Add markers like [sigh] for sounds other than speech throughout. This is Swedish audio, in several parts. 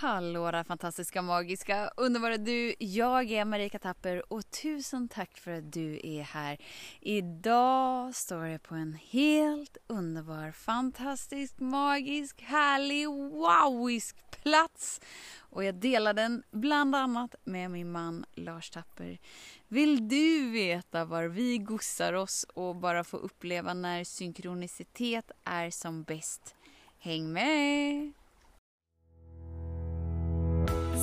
Hallå där fantastiska, magiska, underbara du. Jag är Marika Tapper och tusen tack för att du är här. Idag står jag på en helt underbar, fantastisk, magisk, härlig, wowisk plats. Och jag delar den bland annat med min man Lars Tapper. Vill du veta var vi gossar oss och bara få uppleva när synkronicitet är som bäst? Häng med!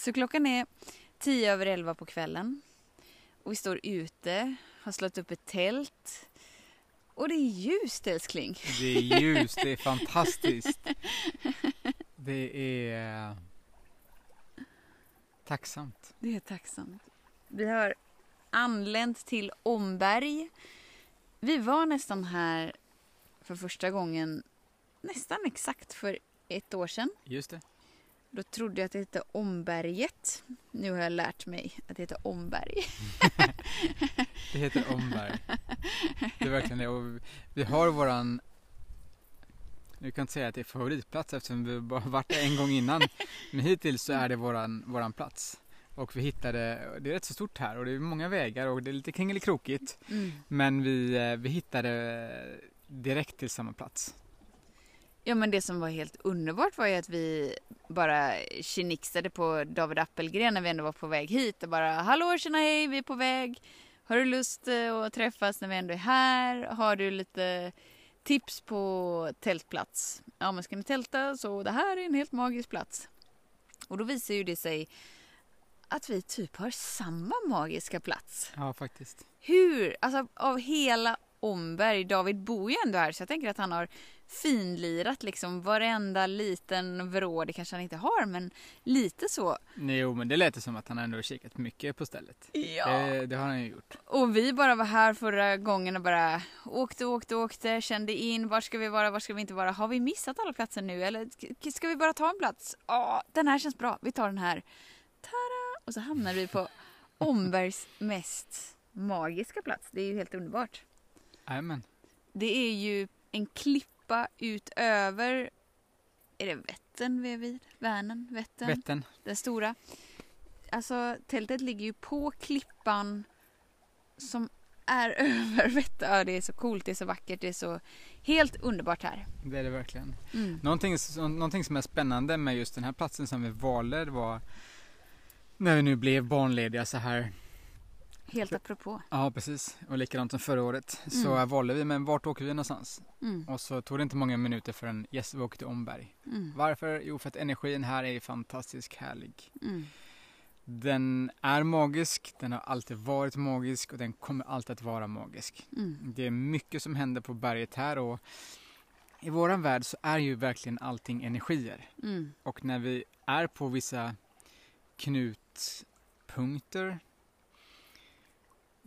Så klockan är tio över elva på kvällen. Och vi står ute, har slått upp ett tält. Och det är ljust älskling. Det är ljust, det är fantastiskt. [laughs] Det är tacksamt. Det är tacksamt. Vi har anlänt till Omberg. Vi var nästan här för första gången nästan exakt för ett år sedan. Just det. Då trodde jag att det hette Omberget. Nu har jag lärt mig att det heter Omberg. det heter Omberg. Det är verkligen det. Och vi har våran nu kan inte säga att det är favoritplats eftersom vi bara varit där en gång innan. Men hittills så är det våran, våran plats. Och vi hittade, det är rätt så stort här och det är många vägar och det är lite kringelikrokigt. Mm. Men vi, eh, vi hittade direkt till samma plats. Ja men det som var helt underbart var ju att vi bara tjenixade på David Appelgren när vi ändå var på väg hit och bara hallå tjena hej vi är på väg. Har du lust eh, att träffas när vi ändå är här? Har du lite tips på tältplats? Ja men ska ni tälta så det här är en helt magisk plats. Och då visar ju det sig att vi typ har samma magiska plats. Ja faktiskt. Hur? Alltså av hela Omberg, David bor ju ändå här så jag tänker att han har finlirat liksom varenda liten vrå. Det kanske han inte har men lite så. Jo men det lät som att han ändå kikat mycket på stället. Ja. Det, det, har han ju gjort. Och vi bara var här förra gången och bara åkte, åkte, åkte, kände in. Var ska vi vara, var ska vi inte vara? Har vi missat alla platser nu eller ska vi bara ta en plats? Ja, den här känns bra. Vi tar den här. Tada! Och så hamnar vi på [laughs] Ombergs mest magiska plats. Det är ju helt underbart. Amen. Det är ju en klipp klippa ut över, är det Vättern vi är vid? Vänern? Vättern? Vättern. Den stora. Alltså tältet ligger ju på klippan som är [laughs] över. Ja, det är så coolt, det är så vackert, det är så helt underbart här. Det är det verkligen. Mm. Någonting, någonting som är spännande med just den här platsen som vi valde var när vi nu blev barnlediga så här Helt apropå. Ja precis och likadant som förra året mm. så valde vi men vart åker vi någonstans? Mm. Och så tog det inte många minuter förrän yes vi åkte till Omberg. Mm. Varför? Jo för att energin här är fantastiskt härlig. Mm. Den är magisk, den har alltid varit magisk och den kommer alltid att vara magisk. Mm. Det är mycket som händer på berget här och i våran värld så är ju verkligen allting energier. Mm. Och när vi är på vissa knutpunkter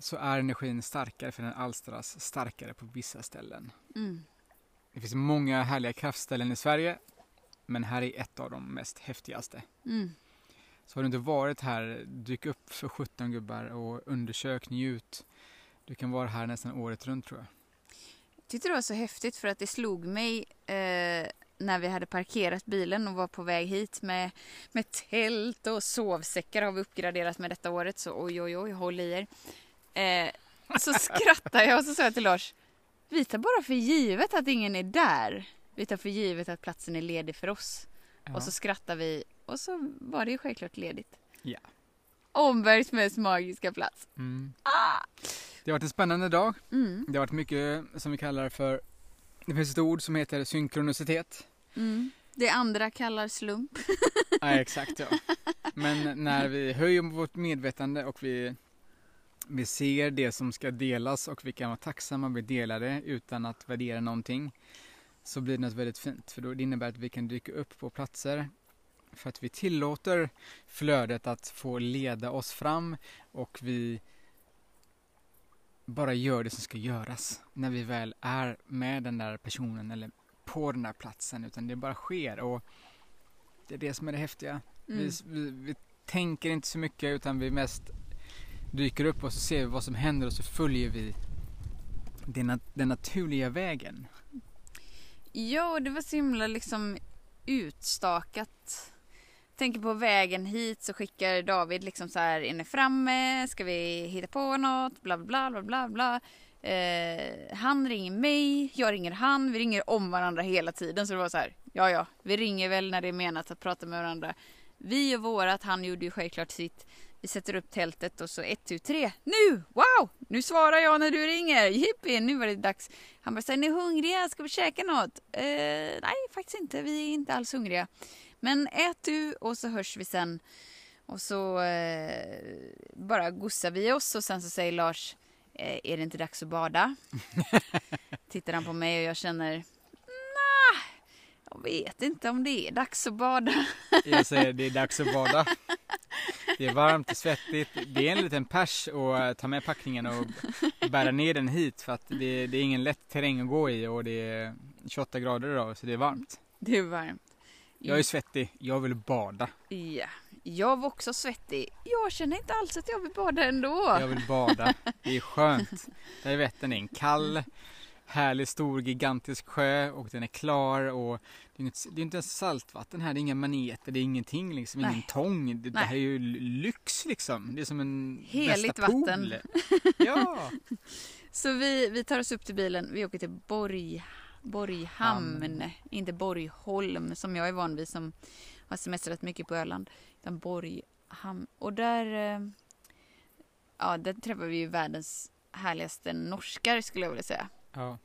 så är energin starkare för den alstras starkare på vissa ställen. Mm. Det finns många härliga kraftställen i Sverige men här är ett av de mest häftigaste. Mm. Så har du inte varit här, dyk upp för 17 gubbar och undersök, njut. Du kan vara här nästan året runt tror jag. Jag tyckte det var så häftigt för att det slog mig eh, när vi hade parkerat bilen och var på väg hit med, med tält och sovsäckar har vi uppgraderat med detta året så oj oj oj håll i er. Eh, så skrattade jag och så sa jag till Lars, vi tar bara för givet att ingen är där. Vi tar för givet att platsen är ledig för oss. Ja. Och så skrattar vi och så var det ju självklart ledigt. Ja. Ombergs mest magiska plats. Mm. Ah! Det har varit en spännande dag. Mm. Det har varit mycket som vi kallar för, det finns ett ord som heter synkronicitet. Mm. Det andra kallar slump. ja, exakt ja. Men när vi höjer vårt medvetande och vi vi ser det som ska delas och vi kan vara tacksamma vi delar det utan att värdera någonting så blir det något väldigt fint för då det innebär att vi kan dyka upp på platser För att vi tillåter flödet att få leda oss fram och vi bara gör det som ska göras när vi väl är med den där personen eller på den där platsen utan det bara sker och det är det som är det häftiga. Mm. Vi, vi, vi, tänker inte så mycket utan vi mest dyker upp och så ser vi vad som händer och så följer vi den, den naturliga vägen. Ja, det var så himla liksom utstakat. Tänker på vägen hit så skickar David liksom så här, är ni framme? Ska vi hitta på något? Bla bla bla bla bla. Eh, han ringer mig, jag ringer han, vi ringer om varandra hela tiden. Så det var så här, ja ja, vi ringer väl när det är menat att prata med varandra. Vi och vårat, han gjorde ju självklart sitt. Vi sätter upp tältet och så ett, tu, tre. Nu! Wow! Nu svarar jag när du ringer. Jippi, nu var det dags. Han bara, är ni hungriga? Ska vi käka något? Eh, nej, faktiskt inte. Vi är inte alls hungriga. Men ät du och så hörs vi sen. Och så eh, bara gossar vi oss och sen så säger Lars, eh, är det inte dags att bada? [laughs] Tittar han på mig och jag känner, jag vet inte om det är dags att bada. Jag säger det är dags att bada. [laughs] Det är varmt och svettigt. Det är en liten pers att ta med packningen och bära ner den hit för att det, det är ingen lätt terräng att gå i och det är 28 grader idag så det är varmt. Det är varmt. Jag är svettig, jag vill bada. Ja, jag var också svettig. Jag känner inte alls att jag vill bada ändå. Jag vill bada, det är skönt. [laughs] Där är Vättern en kall, härlig, stor, gigantisk sjö och den är klar och det är, inget, det är inte ens saltvatten här, det är inga maneter, det är ingenting liksom, Nej. ingen tång. Det, det, här är ju lyx liksom. Det är som en Heligt vatten. [laughs] ja! Så vi, vi tar oss upp till bilen, vi åker till Borg, Borghamn, mm. inte Borgholm som jag är van vid som har semestrat mycket på Öland. Utan Borghamn. Och där, eh, ja, där träffar vi ju världens härligaste norskar skulle jag vilja säga. Ja.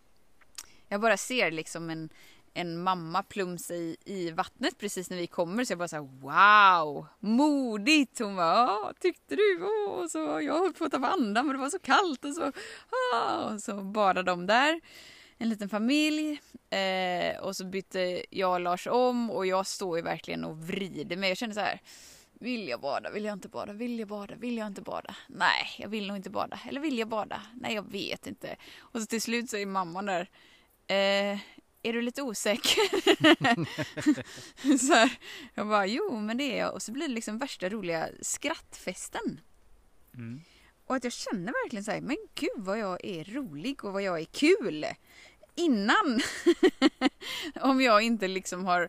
Jag bara ser liksom en, en mamma plumsa i, i vattnet precis när vi kommer så jag bara så wow, modigt! Hon bara, tyckte du? Och så jag höll på att ta andan men det var så kallt och så, ah, och så badade de där. En liten familj eh, och så bytte jag och Lars om och jag står ju verkligen och vrider mig. Jag känner så här vill jag bada? Vill jag inte bada? Vill jag bada? Vill jag inte bada? Nej, jag vill nog inte bada. Eller vill jag bada? Nej, jag vet inte. Och så till slut säger mamman där. Eh, är du lite osäker? [laughs] så här, jag bara, jo men det är jag. Och så blir det liksom värsta roliga skrattfesten. Mm. Och att jag känner verkligen så här, men gud vad jag är rolig och vad jag är kul. Innan. [laughs] Om jag inte liksom har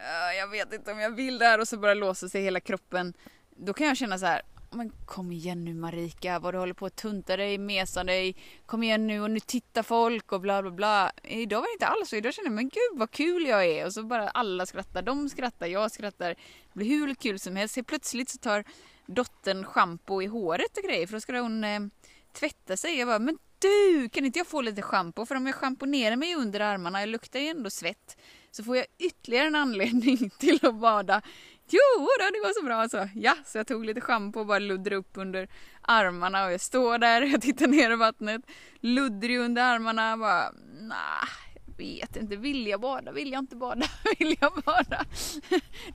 Eh, jag vet inte om jag vill det här och så bara låser sig hela kroppen. Då kan jag känna så här, men kom igen nu Marika, vad du håller på att tunta dig, mesa dig, kom igen nu och nu tittar folk och bla bla bla. Idag var det inte alls så, idag känner jag, men gud vad kul jag är och så bara alla skrattar, de skrattar, jag skrattar. Det blir hur kul som helst. Helt plötsligt så tar dottern schampo i håret och grejer för då ska hon eh, tvätta sig. Jag bara, men du, kan inte jag få lite schampo? För om jag schamponerar mig under armarna, jag luktar ju ändå svett så får jag ytterligare en anledning [laughs] till att bada. Jo, då, det var så bra så. Ja, så jag tog lite schampo och bara luddrade upp under armarna och jag står där, [laughs] jag tittar ner i vattnet, luddrig under armarna, bara nah, vet inte, vill jag bada, vill jag inte bada, [laughs] vill jag bada?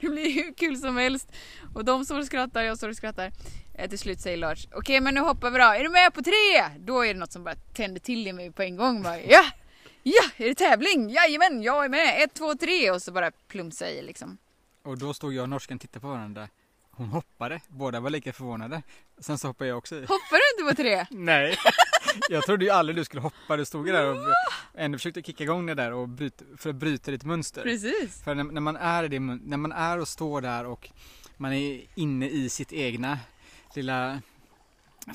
Det blir hur kul som helst. Och de står och skrattar, jag står och skrattar. Eh, till slut säger Lars, okej okay, men nu hoppar vi då, är du med på tre? Då är det något som bara tänder till i mig på en gång. Bara, ja! Ja, är det tävling? Jajamän, jag är med! Ett, två, tre! Och så bara plumsa i liksom. Och då stod jag och norskan och tittade på varandra. Hon hoppade, båda var lika förvånade. Sen så hoppade jag också i. Hoppade du inte på tre? [laughs] Nej, jag trodde ju aldrig du skulle hoppa. Du stod ju där och ändå försökte kicka igång det där och bryta, för att bryta ditt mönster. Precis. För när, när, man är det, när man är och står där och man är inne i sitt egna lilla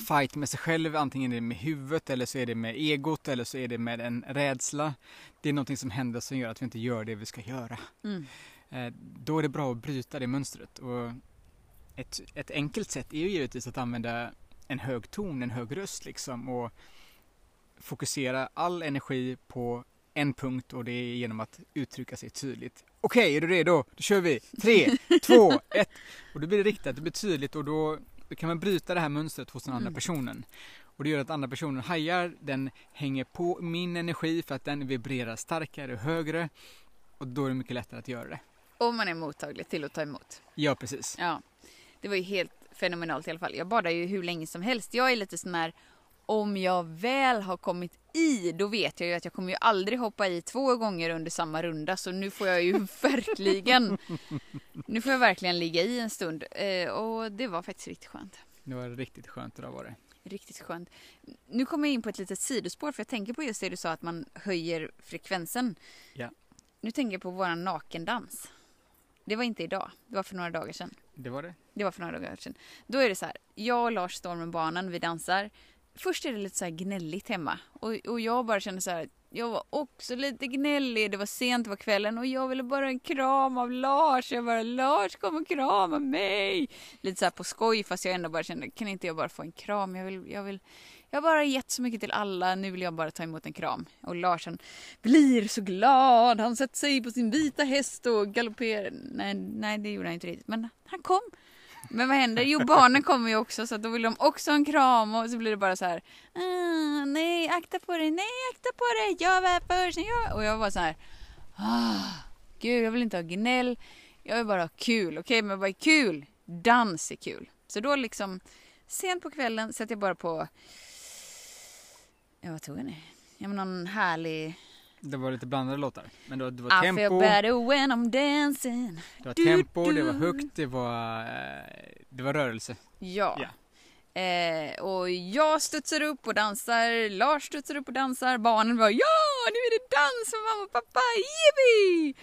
fight med sig själv, antingen är det med huvudet eller så är det med egot eller så är det med en rädsla. Det är någonting som händer som gör att vi inte gör det vi ska göra. Mm. Eh, då är det bra att bryta det mönstret. Och ett, ett enkelt sätt är ju givetvis att använda en hög ton, en hög röst liksom och fokusera all energi på en punkt och det är genom att uttrycka sig tydligt. Okej, okay, är du redo? Då kör vi! Tre, två, ett! Och då blir det riktat, det blir tydligt och då då kan man bryta det här mönstret hos den andra mm. personen. Och det gör att andra personen hajar, den hänger på min energi för att den vibrerar starkare och högre. Och då är det mycket lättare att göra det. Om man är mottaglig till att ta emot. Ja, precis. Ja, det var ju helt fenomenalt i alla fall. Jag badar ju hur länge som helst. Jag är lite sån här, om jag väl har kommit i, då vet jag ju att jag kommer ju aldrig hoppa i två gånger under samma runda. Så nu får jag ju [laughs] verkligen, nu får jag verkligen ligga i en stund. Eh, och det var faktiskt riktigt skönt. Det var riktigt skönt idag var det. Riktigt skönt. Nu kommer jag in på ett litet sidospår för jag tänker på just det du sa att man höjer frekvensen. Ja. Nu tänker jag på våran nakendans. Det var inte idag, det var för några dagar sedan. Det var det? Det var för några dagar sedan. Då är det så här, jag och Lars står med barnen, vi dansar. Först är det lite så här gnälligt hemma och, och jag bara känner så här, jag var också lite gnällig, det var sent, på kvällen och jag ville bara en kram av Lars. Jag bara, Lars kom och krama mig. Lite så här på skoj fast jag ändå bara kände, kan inte jag bara få en kram? Jag vill, jag vill, jag har bara gett så mycket till alla, nu vill jag bara ta emot en kram. Och Lars han blir så glad, han sätter sig på sin vita häst och galopperar. Nej, nej det gjorde han inte riktigt, men han kom. Men vad händer? Jo, barnen kommer ju också så då vill de också ha en kram och så blir det bara så här. Mm, nej, akta på dig, nej, akta på dig, jag var först, jag... Och jag var så här. Ah, gud, jag vill inte ha gnäll. Jag vill bara ha kul. Okej, okay, men vad är kul? Dans är kul. Så då liksom sent på kvällen sätter jag bara på. Ja, vad tog jag nu? Ja, men någon härlig det var lite blandade låtar. Men det var, I tempo. feel better when I'm dancing. Det var tempo, det var högt, det var, eh, det var rörelse. Ja. ja. Eh, och jag studsar upp och dansar, Lars studsar upp och dansar, barnen var ja, nu är det dans för mamma och pappa, yippee!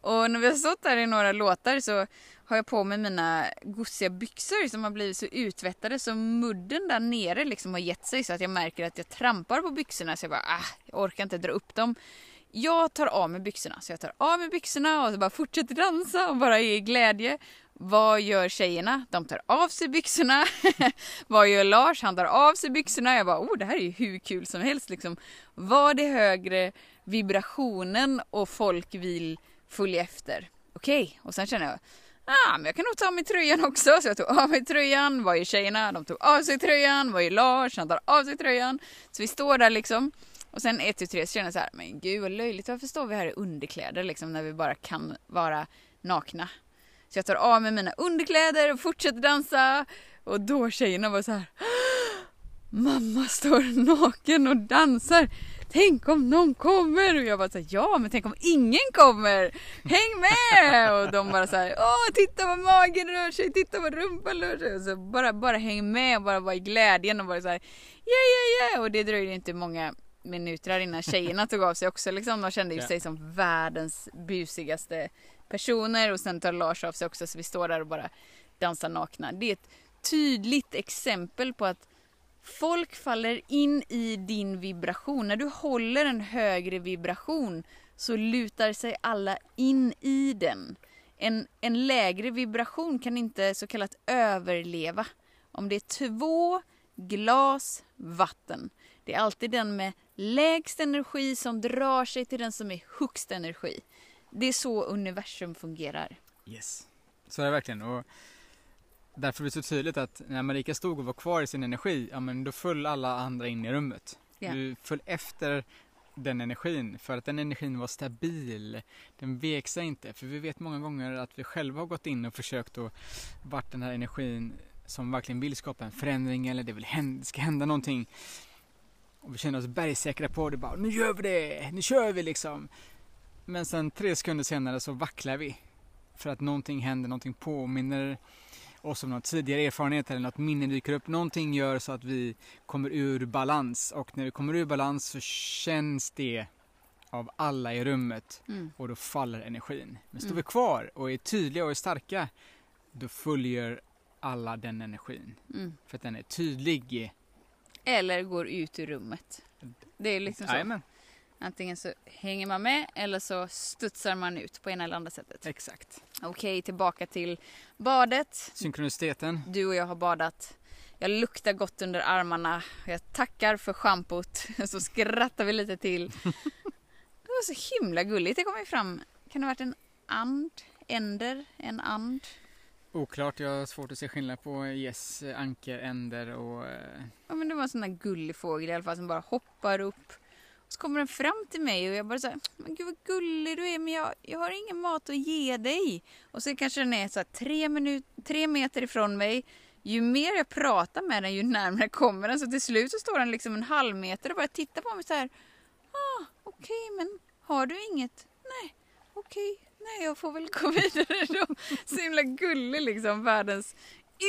Och när vi har stått där i några låtar så har jag på mig mina gosiga byxor som har blivit så utvättade så mudden där nere liksom har gett sig så att jag märker att jag trampar på byxorna så jag bara ah, jag orkar inte dra upp dem. Jag tar av mig byxorna så jag tar av mig byxorna och så bara fortsätter dansa och bara är i glädje. Vad gör tjejerna? De tar av sig byxorna. [laughs] Vad gör Lars? Han tar av sig byxorna. Jag bara, oh det här är ju hur kul som helst liksom. Var det högre vibrationen och folk vill följa efter? Okej, okay. och sen känner jag, ah, men jag kan nog ta av mig tröjan också. Så jag tog av mig tröjan. Vad ju tjejerna? De tog av sig tröjan. Vad ju Lars? Han tar av sig tröjan. Så vi står där liksom. Och sen ett, tu, tre så känner jag så här, men gud vad löjligt. Varför står vi här i underkläder liksom när vi bara kan vara nakna? Så jag tar av mig mina underkläder och fortsätter dansa. Och då tjejerna var så här. Mamma står naken och dansar tänk om någon kommer! Och jag bara såhär, ja men tänk om ingen kommer! Häng med! Och de bara såhär, åh titta vad magen rör sig, titta vad rumpan rör sig! Och så bara, bara häng med och bara vara i glädjen och bara såhär, yeah yeah yeah! Och det dröjde inte många minuter innan tjejerna tog av sig också liksom. De kände ju sig som världens busigaste personer och sen tar Lars av sig också så vi står där och bara dansar nakna. Det är ett tydligt exempel på att Folk faller in i din vibration. När du håller en högre vibration så lutar sig alla in i den. En, en lägre vibration kan inte så kallat överleva. Om det är två glas vatten, det är alltid den med lägst energi som drar sig till den som är högst energi. Det är så universum fungerar. Yes, så är det verkligen. Och därför blir det så tydligt att när Marika stod och var kvar i sin energi, ja men då föll alla andra in i rummet. Yeah. Du föll efter den energin för att den energin var stabil. Den vek sig inte. För vi vet många gånger att vi själva har gått in och försökt att vart den här energin som verkligen vill skapa en förändring eller det, vill hända, ska hända någonting. Och vi känner oss bergsäkra på det bara, nu gör vi det, nu kör vi liksom. Men sen tre sekunder senare så vacklar vi. För att någonting händer, någonting påminner oss om någon tidigare erfarenhet eller något minne dyker upp. Någonting gör så att vi kommer ur balans och när vi kommer ur balans så känns det av alla i rummet mm. och då faller energin. Men står mm. vi kvar och är tydliga och är starka då följer alla den energin. Mm. För att den är tydlig. Eller går ut ur rummet. Det är liksom så. Amen. Antingen så hänger man med eller så studsar man ut på ena eller andra sättet. Exakt. Okej, tillbaka till badet. Synkroniciteten. Du och jag har badat. Jag luktar gott under armarna. Jag tackar för schampot. [laughs] Så skrattar vi lite till. [laughs] Det var så himla gulligt. Det kom ju fram. Kan det ha varit en and? Änder? En and? Oklart. Jag har svårt att se skillnad på gäss, yes, anker, änder och... Ja men det var en sån där gullig fågel i alla fall som bara hoppar upp så kommer den fram till mig och jag bara så här, men gud vad gullig du är men jag, jag har ingen mat att ge dig. Och så kanske den är så här, tre, minut, tre meter ifrån mig. Ju mer jag pratar med den ju närmare kommer den. Så till slut så står den liksom en halv meter och bara tittar på mig så här. Ah, okej okay, men har du inget? Nej, okej. Okay. Nej, jag får väl gå [laughs] vidare då. Så himla gullig liksom. Världens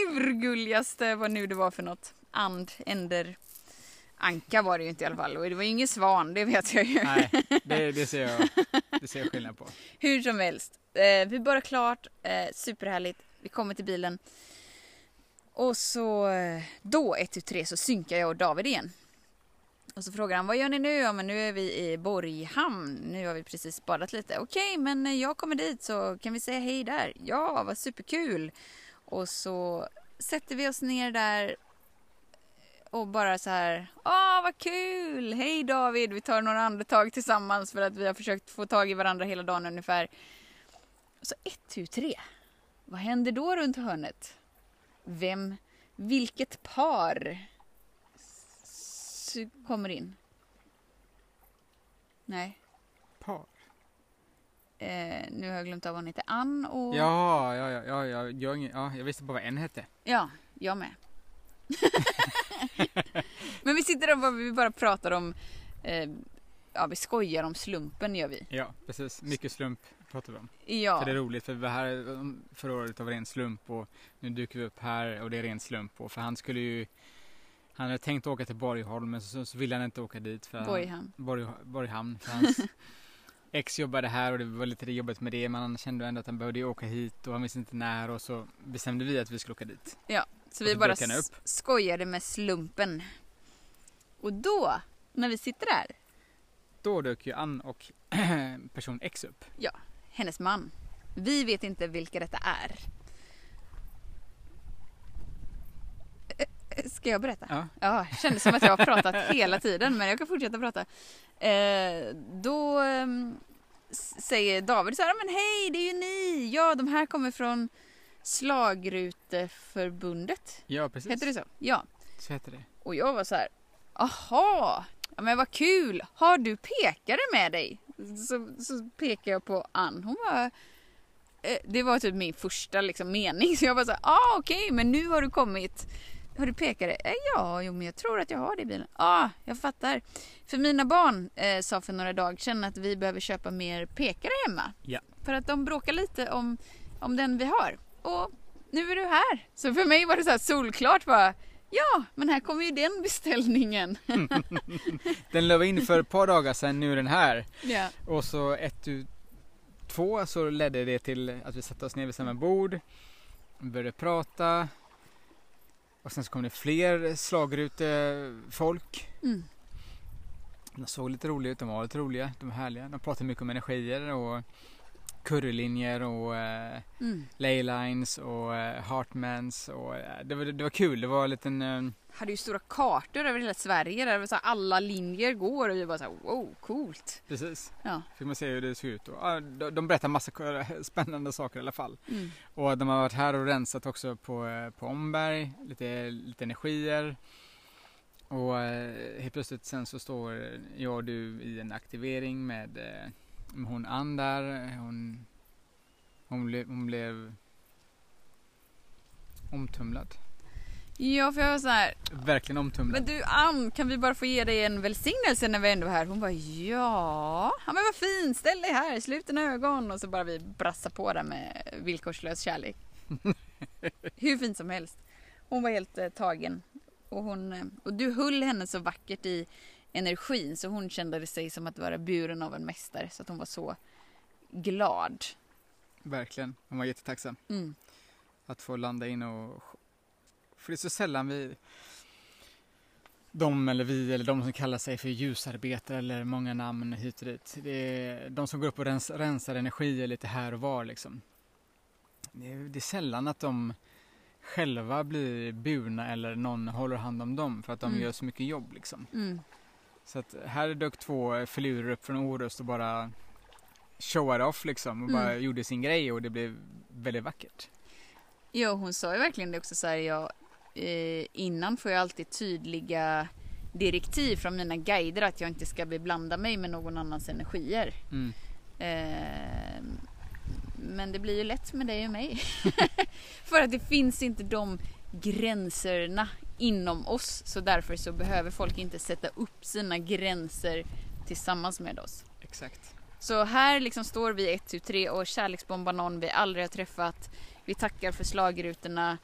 urgulligaste, vad nu det var för något. And, änder, Anka var det ju inte i alla fall och det var ju ingen svan, det vet jag ju. Nej, det, det, ser, jag, [laughs] det ser jag skillnad på. Hur som helst, eh, vi börjar klart, eh, superhärligt, vi kommer till bilen. Och så eh, då, ett, tu, tre, så synkar jag och David igen. Och så frågar han, vad gör ni nu? Ja men nu är vi i Borghamn, nu har vi precis badat lite. Okej, men jag kommer dit så kan vi säga hej där. Ja, vad superkul! Och så sätter vi oss ner där och bara så här, åh vad kul, hej David, vi tar några andetag tillsammans för att vi har försökt få tag i varandra hela dagen ungefär. Så ett, tu, tre. Vad händer då runt hörnet? Vem, vilket par kommer in? Nej. Par? Eh, nu har jag glömt av vad hon heter. Ann och... Ja, ja, ja, ja, ja, jag, ja, jag visste bara vad en hette. Ja, jag med. [laughs] Men vi sitter där och vi bara pratar om, eh, ja vi skojar om slumpen gör vi. Ja precis, mycket slump pratar vi om. Ja. För det är roligt för vi var här förra året av ren slump och nu dyker vi upp här och det är ren slump och för han skulle ju han hade tänkt åka till Borgholm men så, så ville han inte åka dit för Borghamn. Borg, Borghamn för hans [laughs] ex jobbade här och det var lite jobbigt med det men han kände ändå att han behövde åka hit och han visste inte när och så bestämde vi att vi skulle åka dit. Ja, så vi bara skojade med slumpen. Och då, när vi sitter där. Då dök ju Ann och [clears throat] person X upp. Ja, hennes man. Vi vet inte vilka detta är. Eh, ska jag berätta? Ja. ja kändes som att jag har pratat [laughs] hela tiden men jag kan fortsätta prata. Eh, då eh, säger David så här, men hej det är ju ni! Ja, de här kommer från Slagruteförbundet. Ja, precis. Heter det så? Ja. Så heter det. Och jag var så här, aha, ja, men vad kul, har du pekare med dig? Så, så pekar jag på Ann, hon var eh, det var typ min första liksom, mening så jag var så här, ah okej okay, men nu har du kommit har du pekare? Eh, ja, jo men jag tror att jag har det i bilen. Ja, ah, jag fattar. För mina barn eh, sa för några dagar sedan att vi behöver köpa mer pekare hemma. Ja. För att de bråkar lite om, om den vi har. Och nu är du här. Så för mig var det så solklart bara. Ja, men här kommer ju den beställningen. [laughs] den låg in för ett par dagar sedan, nu är den här. Ja. Och så ett, två så ledde det till att vi satte oss ner vid samma bord. Började prata. Och sen så kom det fler slagrutefolk. Mm. De såg lite roliga ut, de var lite roliga, de var härliga. De pratade mycket om energier och currylinjer och eh, mm. leylines och eh, heartmans och eh, det, var, det var kul. Det var en liten... Eh, hade ju stora kartor över hela Sverige där så alla linjer går och vi bara så här, wow, coolt. Precis. Ja. Fick man se hur det såg ut. Och, de, de berättar massa [laughs] spännande saker i alla fall. Mm. Och de har varit här och rensat också på, eh, på Omberg, lite, lite energier. Och eh, helt plötsligt sen så står jag och du i en aktivering med hon Ann där, hon, hon, ble, hon blev omtumlad. Ja, för jag var så här. Verkligen omtumlad. Men du Ann, kan vi bara få ge dig en välsignelse när vi ändå är här? Hon bara ja. Ja men vad fint, ställ dig här, slut dina ögon. Och så bara vi brassa på där med villkorslös kärlek. [laughs] Hur fint som helst. Hon var helt eh, tagen. Och, hon, eh, och du höll henne så vackert i energin så hon kände sig som att vara buren av en mästare så att hon var så glad. Verkligen, hon var jättetacksam. Mm. Att få landa in och... För det är så sällan vi... De eller vi eller de som kallar sig för ljusarbetare eller många namn hit och dit. Det är de som går upp och rens, rensar energier lite här och var liksom. Det är, det är sällan att de själva blir burna eller någon håller hand om dem för att de mm. gör så mycket jobb liksom. Mm. Så att här dök två filurer upp från Orust och bara showade off liksom och mm. bara gjorde sin grej och det blev väldigt vackert. Ja, hon sa ju verkligen det också så här, jag, eh, innan får jag alltid tydliga direktiv från mina guider att jag inte ska beblanda mig med någon annans energier. Mm. Eh, men det blir ju lätt med dig och mig. [laughs] För att det finns inte de gränserna inom oss. Så därför så behöver folk inte sätta upp sina gränser tillsammans med oss. Exakt. Så här liksom står vi 1, 3 och kärleksbombar någon vi aldrig har träffat. Vi tackar för slagrutorna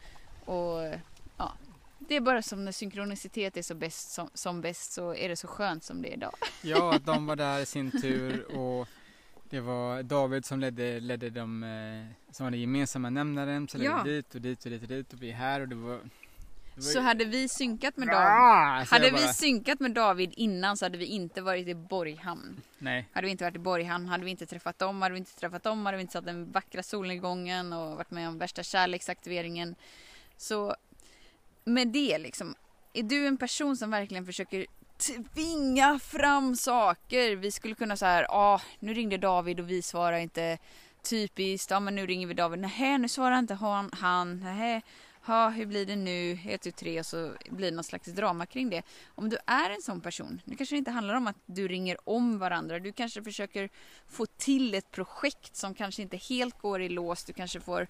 och ja, det är bara som när synkronicitet är så bäst som, som bäst så är det så skönt som det är idag. [laughs] Ja, att de var där i sin tur och det var David som ledde, ledde de eh, som var den gemensamma nämnaren. Så ledde ja. dit och dit och dit och dit och vi är här och det var så hade vi synkat med David, ah, hade vi synkat med David innan så hade vi inte varit i Borghamn. Nej. Hade vi inte varit i Borghamn hade vi inte träffat dem, hade vi inte träffat dem hade vi inte satt den vackra solnedgången och varit med om värsta kärleksaktiveringen. Så med det liksom, är du en person som verkligen försöker tvinga fram saker? Vi skulle kunna så här, ah, nu ringde David och vi svarar inte. Typiskt, ja men nu ringer vi David, nej nu svarar inte han, han, nej ha, hur blir det nu, 1, 3 och så blir det någon slags drama kring det. Om du är en sån person, nu kanske det inte handlar om att du ringer om varandra, du kanske försöker få till ett projekt som kanske inte helt går i lås, du kanske får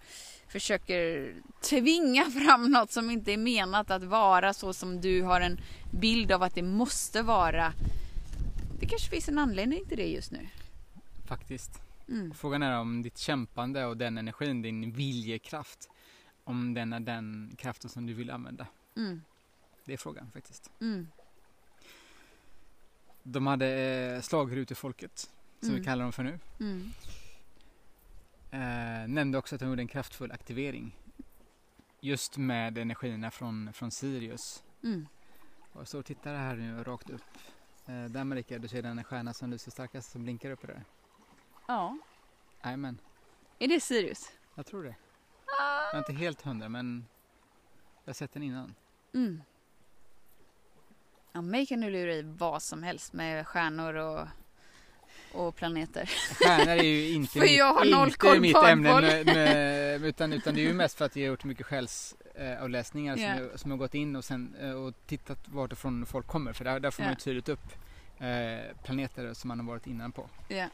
försöker tvinga fram något som inte är menat att vara så som du har en bild av att det måste vara. Det kanske finns en anledning till det just nu. Faktiskt. Mm. Frågan är om ditt kämpande och den energin, din viljekraft om den är den kraften som du vill använda. Mm. Det är frågan faktiskt. Mm. De hade eh, slagrutefolket, som mm. vi kallar dem för nu. Mm. Eh, nämnde också att de gjorde en kraftfull aktivering. Just med energierna från, från Sirius. Mm. Och så tittar här nu rakt upp. Eh, där Marika, du ser den stjärna som lyser starkast som blinkar uppe där. Ja. Jajamän. Är det Sirius? Jag tror det. Jag är inte helt hundra men jag har sett den innan. Mm. Ja, mig kan du lura i vad som helst med stjärnor och, och planeter. Stjärnor är ju [laughs] inte, mitt, jag har noll inte mitt ämne med, med, utan, utan det är ju mest för att jag har gjort mycket själsavläsningar eh, yeah. som, jag, som jag gått in och, sen, eh, och tittat varifrån folk kommer för där, där får yeah. man ju tydligt upp eh, planeter som man har varit innan på. Yeah.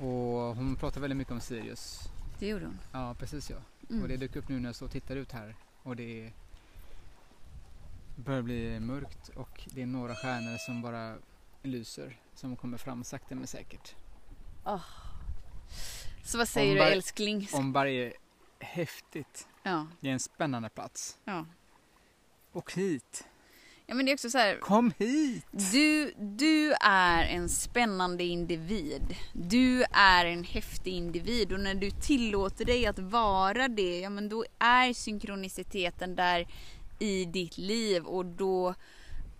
Och hon pratar väldigt mycket om Sirius. Det gjorde hon. Ja, precis ja. Mm. Och det dök upp nu när jag står och tittar ut här och det börjar bli mörkt och det är några stjärnor som bara lyser som kommer fram sakta men säkert. Oh. Så vad säger Ombar, du älskling? Omberg är häftigt. Ja. Det är en spännande plats. Ja. Och hit. Ja men det är också så här, Kom hit! Du, du är en spännande individ. Du är en häftig individ och när du tillåter dig att vara det, ja men då är synkroniciteten där i ditt liv och då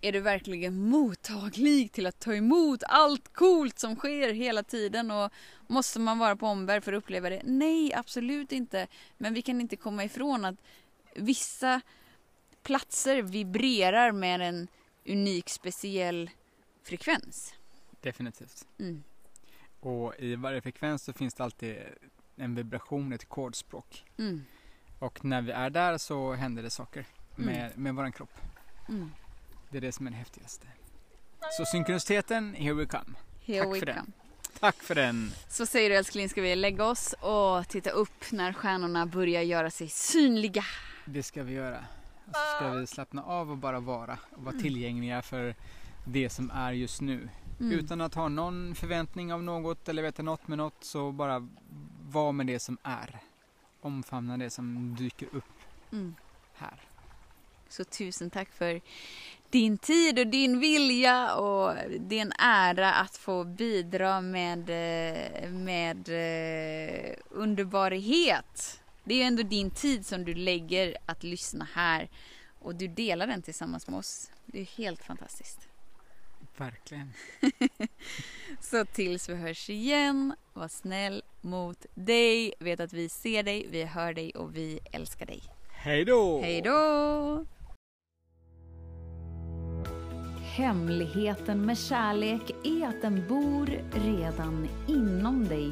är du verkligen mottaglig till att ta emot allt coolt som sker hela tiden och måste man vara på omvärld för att uppleva det? Nej, absolut inte. Men vi kan inte komma ifrån att vissa platser vibrerar med en unik speciell frekvens. Definitivt. Mm. Och i varje frekvens så finns det alltid en vibration, ett kodspråk. Mm. Och när vi är där så händer det saker med, mm. med våran kropp. Mm. Det är det som är det häftigaste. Så synkroniciteten, here we come. Here Tack we för come. den. Tack för den. Så säger du älskling, ska vi lägga oss och titta upp när stjärnorna börjar göra sig synliga? Det ska vi göra. Och så ska vi slappna av och bara vara och vara mm. tillgängliga för det som är just nu. Mm. Utan att ha någon förväntning av något eller veta något med något så bara vara med det som är. Omfamna det som dyker upp mm. här. Så tusen tack för din tid och din vilja och din ära att få bidra med, eh, med eh, underbarhet det är ju ändå din tid som du lägger att lyssna här och du delar den tillsammans med oss. Det är helt fantastiskt. Verkligen. [laughs] Så tills vi hörs igen, var snäll mot dig. Vet att vi ser dig, vi hör dig och vi älskar dig. Hej då! Hej då! Hemligheten med kärlek är att den bor redan inom dig